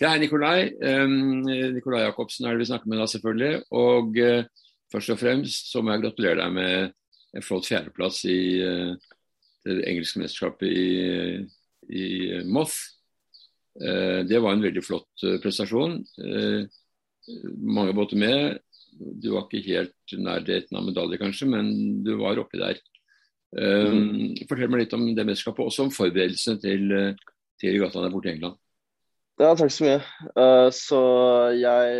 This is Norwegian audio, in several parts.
Jeg er Nikolai. Nikolai Jacobsen er det vi snakker med da, selvfølgelig. Og uh, først og fremst så må jeg gratulere deg med en flott fjerdeplass i uh, det engelske mesterskapet i, i Moth. Uh, det var en veldig flott prestasjon. mange båter med. Du var ikke helt nærheten av medalje, kanskje, men du var oppi der. Um, fortell meg litt om det mesterskapet, også om forberedelsene til, til regattaen der borte i England. Ja, takk så mye. Uh, så jeg,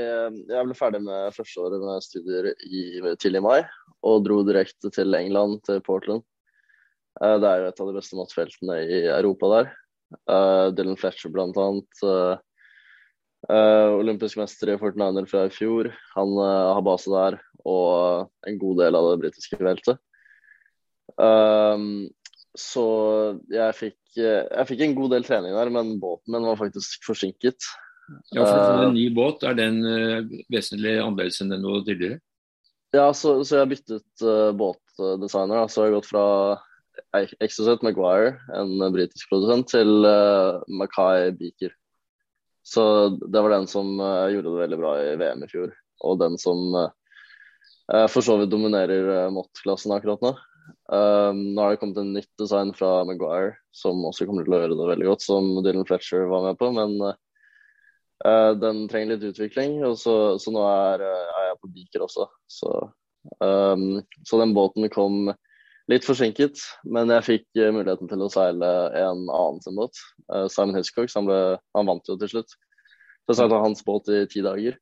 jeg, ble ferdig med førsteåret med studier i, tidlig i mai, og dro direkte til England, til Portland. Uh, det er jo et av de beste mattfeltene i Europa der. Uh, Dylan Fletcher blant annet. olympisk mester i Fortniner fra i fjor. Han har base der, og en god del av det britiske feltet. Så jeg fikk Eh, jeg fikk en god del trening der, men båten min var faktisk forsinket. Ja, for en eh, ny båt, er den uh, vesentlig annerledes enn den du hadde tidligere? Ja, så, så jeg byttet uh, båtdesigner. Så jeg har gått fra Exocet Maguire, en britisk produsent, til uh, Mackay Beaker. Så det var den som uh, gjorde det veldig bra i VM i fjor, og den som for så vidt dominerer Mott-klassen akkurat nå. Um, nå har det kommet en nytt design fra Maguire som også kommer til å gjøre det veldig godt, som Dylan Fletcher var med på. Men uh, den trenger litt utvikling, og så, så nå er, uh, er, jeg på Beaker også. Så, um, så, den båten kom litt forsinket, men jeg fikk uh, muligheten til å seile en annen sin båt. Uh, Simon Hitchcock, han, ble, han, vant jo til slutt. Så seilte hans båt i ti dager.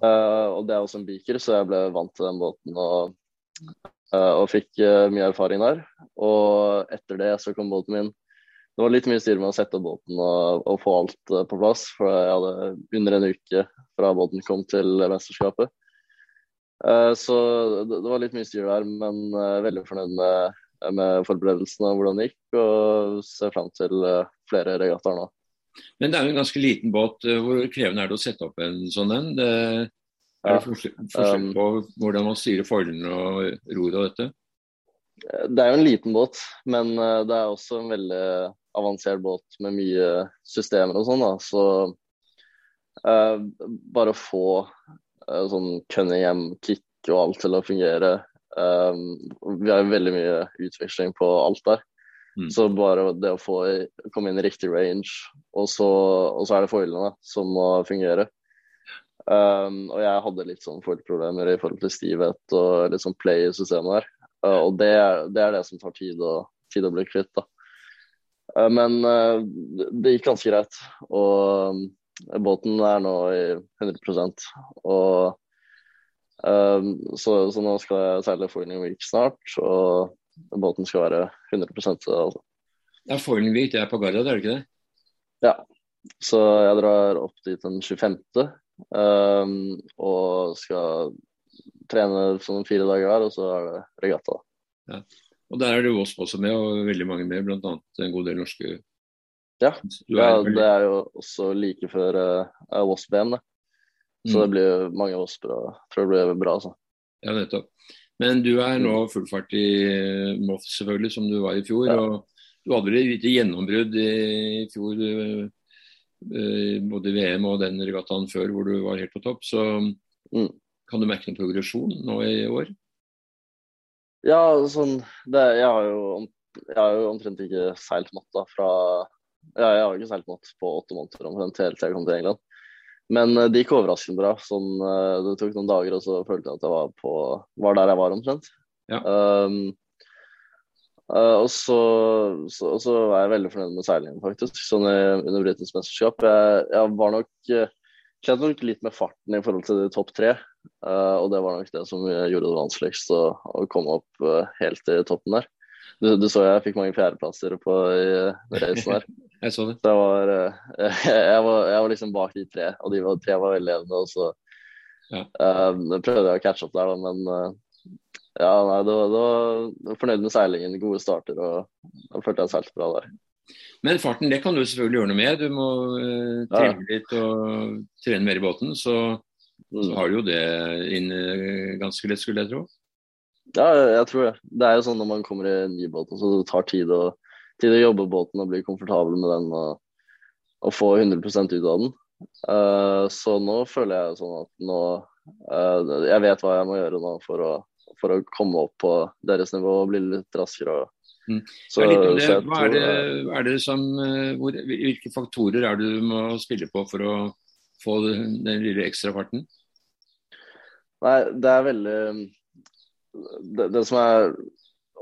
Uh, og det er også en Beaker, så jeg ble vant til den båten. og og fikk eh, mye erfaring der. Og etter det så kom båten min. Det var litt mye styr med å sette opp båten og, og, få alt eh, på plass. For jeg hadde under en uke fra båten kom til mesterskapet. Så det, var litt mye styr der, men veldig fornøyd med, med forberedelsene og hvordan det gikk. Og ser fram til flere regattaer nå. Men det er jo en ganske liten båt. Hvor krevende er det å sette opp en sånn en? Er det forskjell, forskjell um, på hvordan man styrer forholdene og roret av dette? Det er jo en liten båt, men eh, det er også en veldig avansert båt med mye systemer og sånn. Så uh, bare å få uh, sånn Cunningham-kick og alt til å fungere uh, Vi har jo veldig mye utveksling på alt der. Mm. Så bare det å få komme inn i riktig range, og så, og så er det foilene som må fungere. Um, og jeg hadde litt sånn forproblemer i forhold til stivhet og litt sånn play i systemet der. Uh, og det, det, er det som tar tid å, tid å bli kvitt. da. Uh, men uh, det gikk ganske greit. Og båten er nå i 100% og så, så, nå skal jeg seile Foiling snart, og båten skal være 100% altså. Ja, Foiling Week, det er på Garda, er det ikke det? Ja. Så jeg drar opp dit den 25. Um, og skal trene sånn fire dager hver, og så er det regatta. Ja. Og Der er det Wasp også med, og veldig mange med, bl.a. en god del norske Ja, ja det er jo også like før uh, Wasp-VM, det. Så mm. det blir mange jeg tror det blir bra. altså. Ja, nettopp. Men du er nå full fart i Moth, selvfølgelig, som du var i fjor. Ja. og Du hadde vel et lite gjennombrudd i fjor Eh, både VM og den regattaen før hvor du var helt på topp. Så mm. kan du merke noen progresjon nå i år? Ja, sånn det, jeg, har jo, jeg, har jo, omtrent ikke seilt matta fra ja, Jeg har ikke seilt matt på åtte måneder omtrent helt til jeg kom til England. Men eh, det gikk overraskende bra. Sånn, eh, det tok noen dager, og så følte jeg at jeg var, på, var der jeg var omtrent. Ja. Um, Uh, og så, så, så, er jeg veldig fornøyd med seilingen, faktisk. Sånn under britisk mesterskap. Jeg, jeg, var nok uh, nok litt med farten i forhold til de topp tre. Uh, og det var nok det som gjorde det vanskeligst å, å komme opp helt i toppen der. Du, du, så jeg fikk mange fjerdeplasser på i racen der. jeg så det. Så jeg var, jeg, var, jeg var liksom bak de tre, og de var, tre var veldig jevne. Og så ja. prøvde jeg å catche opp der, da, men ja, nei, det var, det var fornøyd med seilingen. Gode starter og Da følte jeg seilte bra der. Men farten det kan du selvfølgelig gjøre noe med. Du må uh, trene ja. litt og trene mer i båten. Så, mm. så har du jo det inn uh, ganske lett, skulle jeg tro. Ja, jeg tror det. Det er jo sånn når man kommer i en ny båt, så det tar tid å, tid å jobbe båten og bli komfortabel med den. Og, og få 100% ut av den. Uh, så nå føler jeg sånn at nå uh, Jeg vet hva jeg må gjøre nå for å, for å komme opp på deres nivå og bli litt raskere. Mm. Så, det. Hva er det, er det som, hvor, hvilke faktorer er det du må spille på for å få den lille ekstra farten? Nei, det er veldig Det, det som er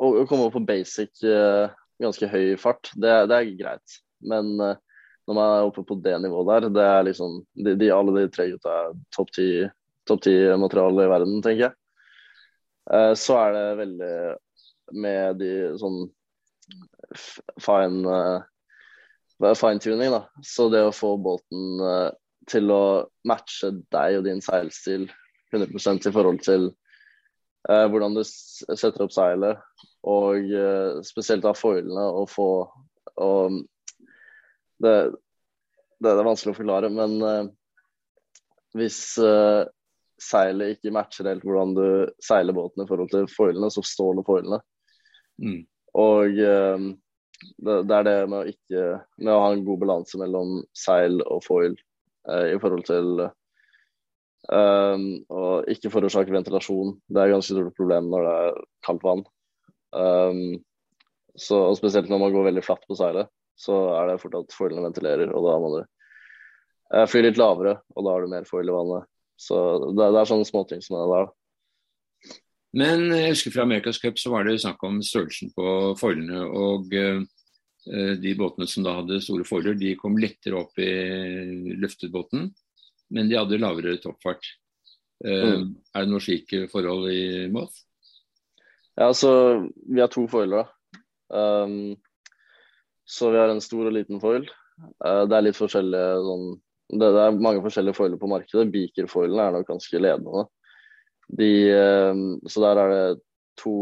å, å, komme opp på basic uh, ganske høy fart, det, det er greit. Men uh, når man er oppe på det nivået der, det er liksom de, de, Alle de tre gutta er topp ti topp ti-materiale i verden, tenker jeg. Uh, så er det veldig med de sånn fine fine-tuning, da. Så det å få båten til å matche deg og din seilstil 100% i forhold til uh, hvordan du setter opp seilet, og uh, spesielt av foilene og få og det, det, er vanskelig å forklare, men uh, hvis seilet ikke matcher helt hvordan du seiler båten i forhold til foilene, så står det foilene. Mm. Og det, det, er det med å, ikke, med å ha en god balanse mellom seil og foil i forhold til Um, å ikke forårsake ventilasjon. Det er et ganske stort problem når det er kaldt vann. Um, så, og Spesielt når man går veldig flatt på seilet, så er det fort at foilene ventilerer. og Da må du uh, fly litt lavere, og da har du mer foil i vannet. Så det, det er sånne småting som det der. Men jeg husker fra Amerikas Cup så var det snakk om størrelsen på foilene. og eh, de båtene som da hadde store foiler, de kom lettere opp i løftet båten men de hadde lavere toppfart. Eh, mm. Er det noe slike forhold i Moth? Ja, altså vi har to foiler. Um, så vi har en stor og liten foil. Uh, det er litt forskjellige sånn det, det, er mange forskjellige foiler på markedet. Beaker-foilene er nok ganske ledende. De, uh, så der er det to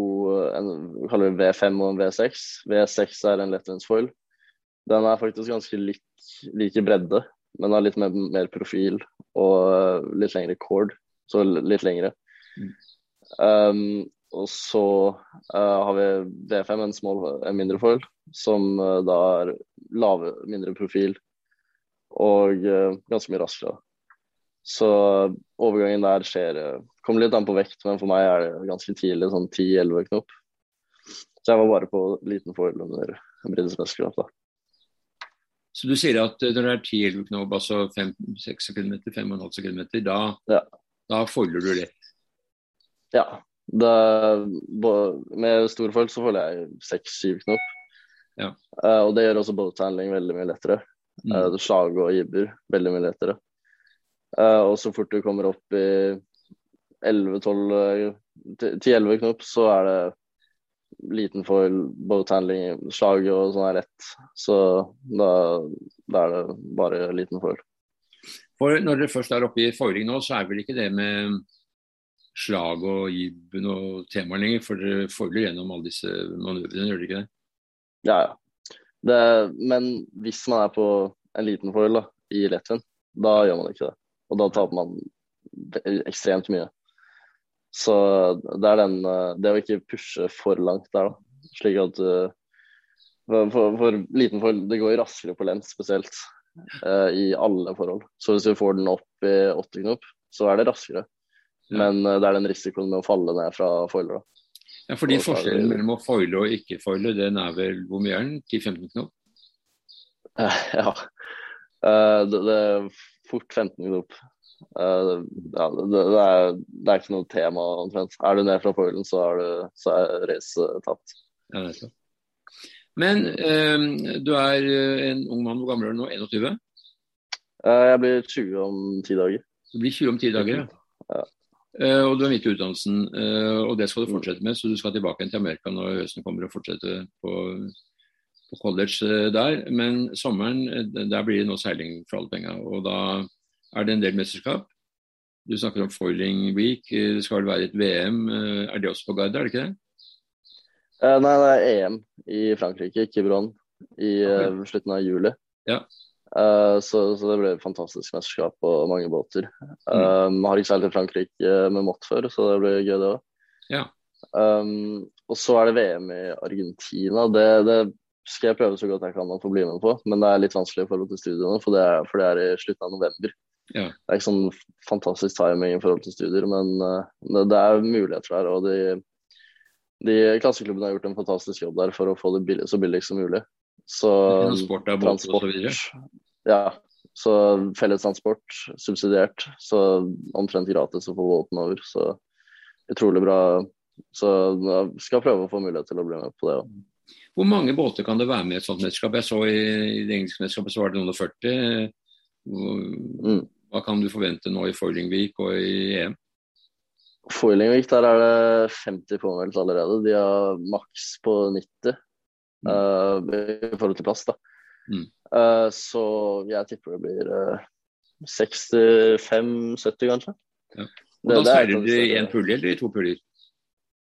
en, vi kaller det V5 og en V6. V6 er en lettvintsfoil. Den er faktisk ganske lik, like bredde men har litt mer, mer, profil og eh, litt lengre cord, så litt lengre. Mm. Um, og så uh, har vi V5, en, small, en mindre foil, som uh, da er lave, mindre profil og uh, ganske mye raskere. Så overgangen der skjer Kommer litt an på vekt, men for meg er det ganske tidlig, sånn 10-11 knop. Så jeg var bare på liten foil under britisk mesterskap, da. Så du sier at når det er 10-11 knop, altså 5-6 km, 5,5 km, da, ja. da folder du lett? Ja. Det, med stor foil så folder jeg 6-7 knop. Ja. Og det gjør også boathandling veldig mye lettere. Mm. Uh, slag og jibber veldig mye lettere. Uh, og så fort du kommer opp i 11-12 10-11 knop, så er det liten foil, boathandling, slag og sånn er lett. Så da, da, er det bare liten foil. For når dere først er oppe i foiling nå, så er vel ikke det med slag og jibben og tema lenger? For dere foiler gjennom alle disse manøvrene, gjør dere ikke det? Ja, ja. Det, men hvis man er på en liten foil da, i lettvind, da gjør man ikke det. Og da taper man ekstremt mye. Så det er den eh, Det å ikke pushe for langt der, da. Slik at uh, for, for, liten forhold Det går raskere på lens spesielt. Uh, I alle forhold. Så hvis du får den opp i åtte knop, så er det raskere. Men uh, det er den risikoen med å falle ned fra da. Ja, fordi forskjellen mellom å foile og ikke foile, den er vel hvor mye er den? 10-15 knop? ja. Det, det, er fort 15 knop. Uh, ja, det, det, er, det, er, ikke noe tema omtrent. Er du ned fra foilen, så er, du, så er racet tapt. Ja, Men um, du er eh, en ung mann. Hvor gammel er du nå? 21? Uh, jeg blir 20 om ti dager. Du blir 20 om ti dager, ja. Ja. og du er midt i utdannelsen, og det skal du fortsette med. Så du skal tilbake til Amerika når høsten kommer og fortsette på, på college der. Men sommeren, der blir det nå seiling for alle penga. Og da er det en del mesterskap. Du snakker om Foiling Week. Det skal vel være et VM. Eh, er det også på Garda, er det ikke det? Nei, det er EM i Frankrike, Quiberon, i okay. slutten av juli. Ja. Uh, så, så, det ble et fantastisk mesterskap på mange båter. Mm. har ikke seilt til Frankrike med Mott før, så det blir gøy, det òg. Ja. Um, og så er det VM i Argentina. Det, det skal jeg prøve så godt jeg kan å få bli med på, men det er litt vanskelig i forhold til studiene, for det er, for det er i slutten av november. Ja. Det er ikke sånn fantastisk timing i forhold til studier, men uh, det, det, er muligheter der. Og de, de klasseklubbene har gjort en fantastisk jobb der for å få det billig, så billig som mulig. Så Transport av båt og så videre? Ja. Så fellestransport subsidiert. Så omtrent gratis å få båten over. Så utrolig bra. Så jeg skal prøve å få mulighet til å bli med på det òg. Hvor mange båter kan det være med i et sånt mesterskap? Jeg så i, i det engelske mesterskapet så var det noen og 40. Mm. Hva kan du forvente nå i Foilingvik og i EM? Foilingvik, der er det 50 påmeldt allerede. De har maks på 90 mm. Uh, i forhold til plass. da. Mm. Uh, så jeg tipper det blir uh, 65-70, kanskje. Ja. Og det, da seiler du i én pulje eller i to puljer?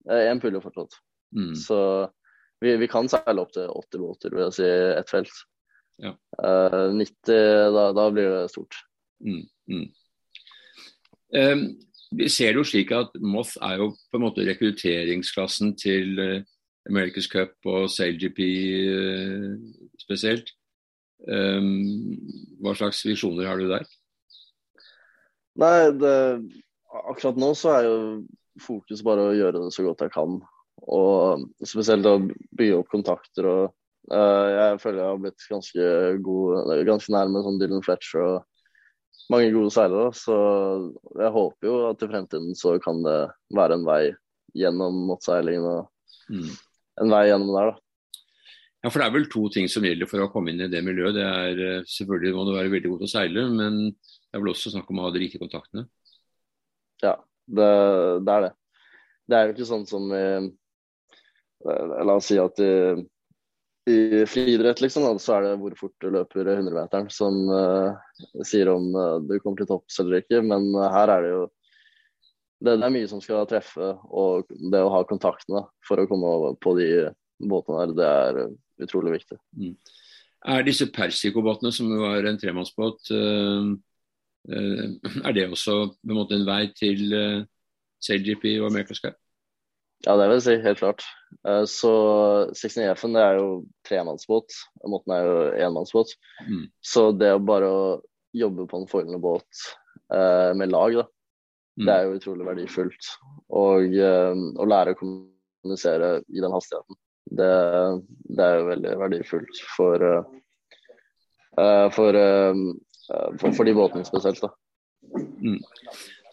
Én pulje fortsatt. Mm. Så vi, vi, kan seile opp til 80 båter, vil jeg si, ett felt. Ja. 90, da, da, blir det stort. Mm. Um, vi ser det jo slik at Moth er jo på en måte rekrutteringsklassen til America's Cup og SailGP uh, spesielt. Um, hva slags visjoner har du der? Nei, det, akkurat nå så er jo fokus bare å gjøre det så godt jeg kan. Og spesielt å bygge opp kontakter og uh, Jeg føler jeg har blitt ganske god, ganske nærme sånn Dylan Fletcher og mange gode seilere. Så jeg håper jo at i fremtiden så kan det være en vei gjennom måttseilingen og mm. En vei gjennom der, da. Ja, for Det er vel to ting som gjelder for å komme inn i det miljøet. Det er eh, Selvfølgelig må du være veldig god til å seile, men det er vel også snakk om å ha de rike kontaktene? Ja, det, det er det. Det er jo ikke sånn som i, eh, La oss si at i i friidrett, liksom, så er det hvor fort du løper 100-meteren som uh, sier om uh, du kommer til topps eller ikke. Men uh, her er det jo det, det, er mye som skal treffe, og det å ha kontaktene for å komme over på de båtene der, det er utrolig viktig. Mm. Er disse Persico-båtene, som jo er en tremannsbåt, er det også på en måte en vei til uh, SailGP og America's Cup? Ja, det vil jeg si, helt klart. Så 69 F-en er jo tremannsbåt. Måten er jo enmannsbåt. Mm. Så det å bare jobbe på en foilende båt med lag, da, mm. det er jo utrolig verdifullt. Og eh, å lære å kommunisere i den hastigheten, det, det er jo veldig verdifullt for, uh, for, uh, for, for de båtene spesielt. da. Mm.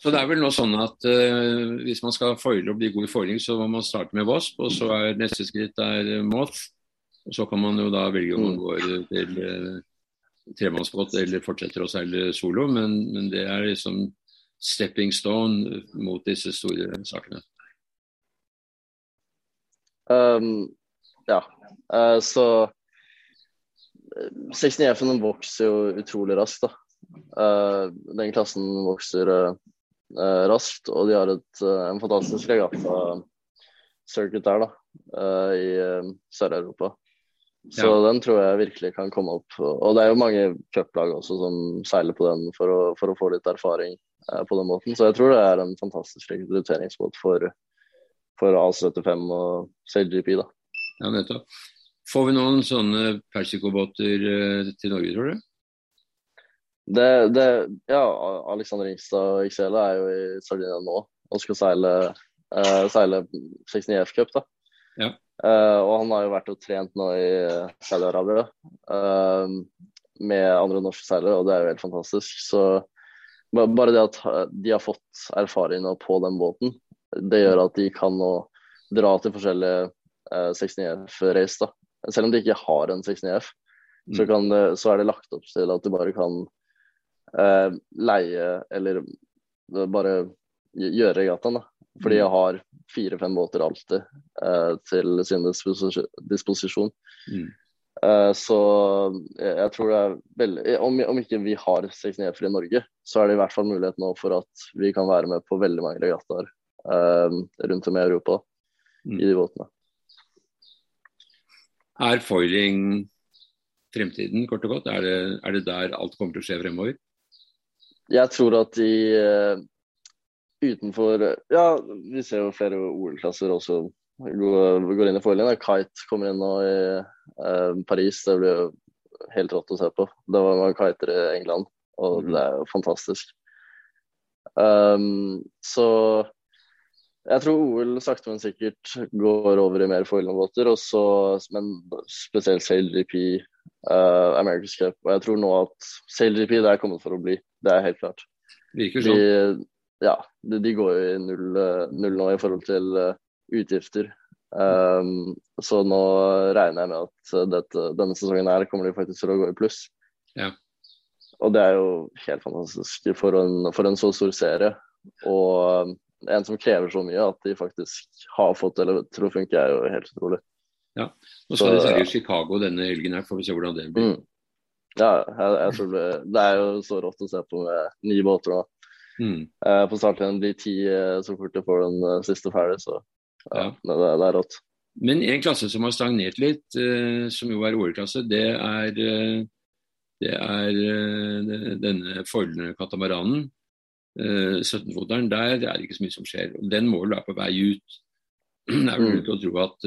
Så det er vel nå sånn at uh, hvis man skal foile og bli god i foiling, så må man starte med Wasp, og så er neste skritt er Moth. Og så kan man jo da velge om man mm. går til uh, tremannsbåt eller fortsetter å seile solo, men, men, det er liksom stepping stone mot disse store sakene. Um, ja, uh, så 69 F-en vokser jo utrolig raskt. da. Uh, den klassen vokser uh, raskt, og de har et, en fantastisk regatta-circuit der da, i Sør-Europa. Så ja. den tror jeg virkelig kan komme opp. Og det er jo mange cuplag også som seiler på den for å, for å få litt erfaring på den måten. Så jeg tror det er en fantastisk rekrutteringsbåt for, for A75 og SailGP. da. Ja, nettopp. Får vi noen sånne Persico-båter til Norge, tror du? Det, det, ja, Alexander Ingstad Ixela er jo i Sardinia nå og skal seile, eh, seile 69 F-cup. da. Ja. Eh, og han har jo vært og trent nå i Saudi-Arabia eh, med andre norske seilere, og det er jo helt fantastisk. Så bare det at de har fått erfaring på den båten, det gjør at de kan nå dra til forskjellige 69 F-race. da. Selv om de ikke har en 69 F, mm. så, det, så, er det lagt opp til at du bare kan eh, leie eller bare gjøre regattaen. Fordi jeg har fire-fem båter alltid eh, til sin disposisjon. Mm. Eh, så jeg, jeg, tror det er veldig om, om, ikke vi har 69 i Norge, så er det i hvert fall mulighet nå for at vi kan være med på veldig mange regattaer eh, rundt om i Europa mm. i de båtene. Er foiling fremtiden, kort og godt? Er det, er det der alt kommer til å skje fremover? Jeg tror at de utenfor Ja, vi ser jo flere OL-klasser også går, går inn i forholdene. Kite kommer inn nå i eh, Paris. Det blir jo helt rått å se på. Det var mange kiter i England, og mm. det er jo fantastisk. Um, så jeg tror OL sakte, men sikkert går over i mer foilingbåter, men spesielt SailGP, uh, America's Cup. Og jeg tror nå at SailGP det er kommet for å bli. Det er helt klart. Virker sånn. De, ja, de, de, går jo i null, null, nå i forhold til uh, utgifter. Um, så nå regner jeg med at dette, denne sesongen her kommer de faktisk til å gå i pluss. Ja. Og det er jo helt fantastisk for en, for en så stor serie. Og en som krever så mye at de faktisk har fått det til å funke, er jo helt utrolig. Ja, Nå skal de seile ja. Chicago denne helgen her, får vi se hvordan det blir. Mm. Ja, jeg, jeg tror det, det, er jo så rått å se på med nye båter nå. Mm. Eh, på starten blir ti eh, så fort du får den uh, siste ferdig, så ja. Det, det, er rått. Men en klasse som har stagnert litt, eh, som jo er OL-klasse, det er, uh, det er denne forholdende katamaranen. 17-foteren, der er det ikke så mye som skjer. Den må vel være på vei ut. Det er vel mm. å tro at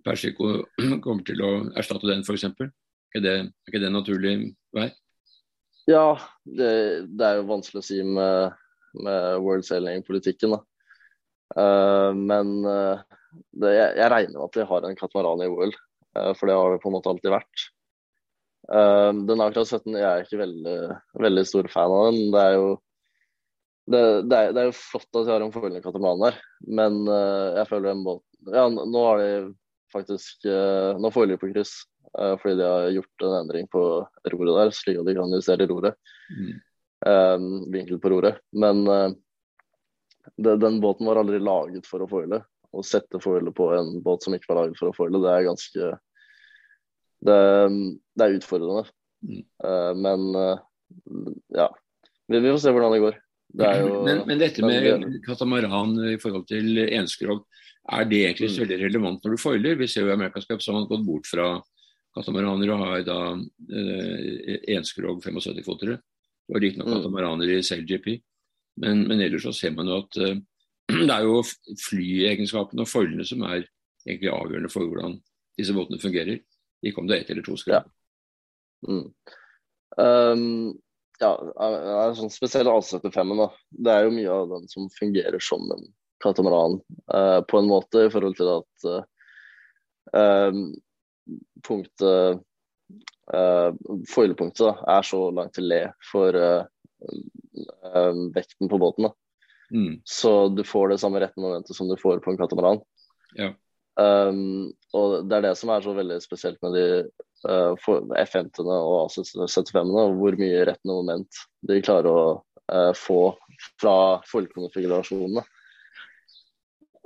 Persico kommer til å erstatte den, f.eks. Er, det, er ikke det en naturlig vei? Ja, det, det, er jo vanskelig å si med, med world sailing-politikken. Uh, men uh, det, jeg, jeg, regner med at de har en katamaran i OL, uh, for det har det på en måte alltid vært. den akkurat 17 jeg er ikke veldig, veldig stor fan av den. Det er jo det, det, er, er, jo flott at de har en forholdende katamaran der, men jeg føler den båten Ja, nå har de faktisk Nå foreligger på kryss fordi de har gjort en endring på roret der, slik at de kan justere roret. Mm. Vinkel på roret. Men det, den båten var aldri laget for å foile. Å sette foile på en båt som ikke var laget for å foile, det er ganske Det, det er utfordrende. Mm. men ja. Vi, vi, får se hvordan det går. Det jo, men, men, dette med katamaran i forhold til enskrog, er det egentlig så mm. veldig relevant når du foiler? Vi ser jo i America's Cup har gått bort fra katamaraner og har da eh, enskrog 75-fotere. Det var riktignok mm. katamaraner i SailGP, men, men ellers så ser man jo at eh, det er jo flyegenskapene og foilene som er egentlig avgjørende for hvordan disse båtene fungerer. Ikke om det er ett eller to skrubb. Ja. Mm. Um, ja, sånn spesielt A75-en. Det er jo mye av den som fungerer som en katamaran uh, på en måte, i forhold til at uh, punktet uh, Foilepunktet er så langt til le for vekten på båten. Mm. Så du får det samme rette momentet som du får på en katamaran. Ja. Um, og det er det som er så veldig spesielt med de uh, F50-ene og A75-ene, hvor mye rettende moment de klarer å uh, få fra foilkonfigurasjonene.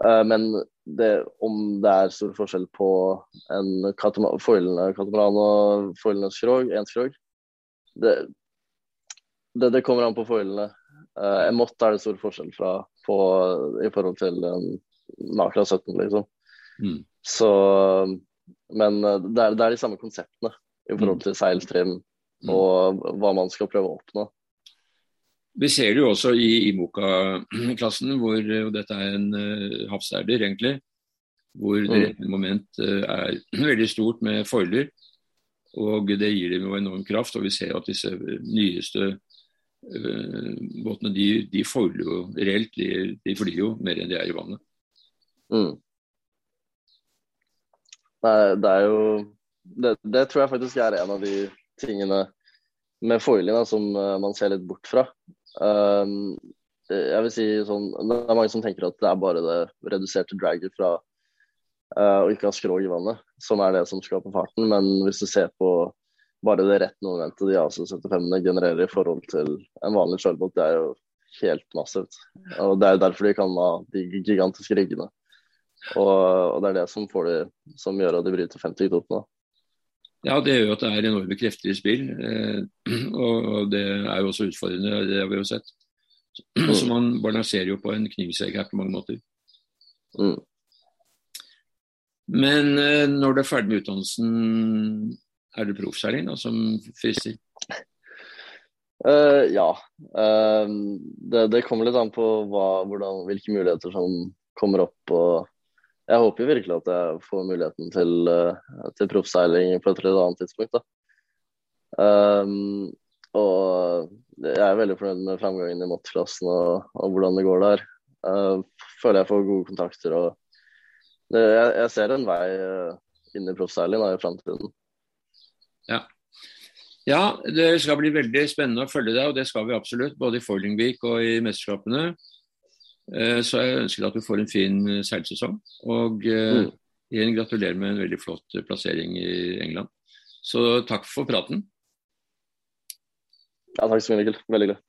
Eh, men det, om det er stor forskjell på en foilende katamaran og foilende skrog, enskrog det, det, det, kommer an på foilene. Uh, en mått er det stor forskjell fra på, i forhold til en Makra 17, liksom. Mm. Så Men eh, det er, det er, de samme konseptene i forhold mm. til seiltrim mm. og hva man skal prøve å oppnå. Vi ser det jo også i Imoka-klassen, hvor og dette er en uh, havseiler egentlig, hvor mm. det moment uh, er veldig stort med foiler. Og det gir dem jo enorm kraft. Og vi ser at disse nyeste båtene de, de foiler jo reelt. De, de, flyr jo mer enn de er i vannet. Mm. Nei, det er jo det, det, tror jeg faktisk er en av de tingene med foiling som man ser litt bort fra. Um, jeg vil si sånn, Det er mange som tenker at det er bare det reduserte draget fra uh, å ikke ha skrog i vannet som er det som skaper farten. Men hvis du ser på bare det rette momentet de AC75-ene genererer i forhold til en vanlig sjølbåt, det er jo helt massivt. Og Det er jo derfor de kan ha de gigantiske riggene. Og, og, det er det som, får de, som gjør at de bryter 50 knotene. ja, det gjør jo at det er enorme krefter i spill. Eh, og det er jo også utfordrende, det har vi jo sett. Så man balanserer jo på en knivsegg her på mange måter. Mm. Men eh, når du er ferdig med utdannelsen, er du proffseiler som fryser? Uh, ja. Uh, det, det, kommer litt an på hva, hvordan, hvilke muligheter som kommer opp. og jeg håper virkelig at jeg får muligheten til, uh, til proffseiling på et eller annet tidspunkt. Um, og jeg er veldig fornøyd med framgangen i MOT-klassen og, og, hvordan det går der. Uh, føler jeg får gode kontakter og det, jeg, jeg, ser en vei inn i proffseiling i framtiden. Ja. ja. det skal bli veldig spennende å følge deg, og det skal vi absolutt. Både i Foilingvik og i mesterskapene. Eh, så jeg ønsker at du får en fin eh, seilsesong. Og eh, mm. igjen gratulerer med en veldig flott plassering i England. Så takk for praten. Ja, takk så mye, Mikkel. Veldig glad.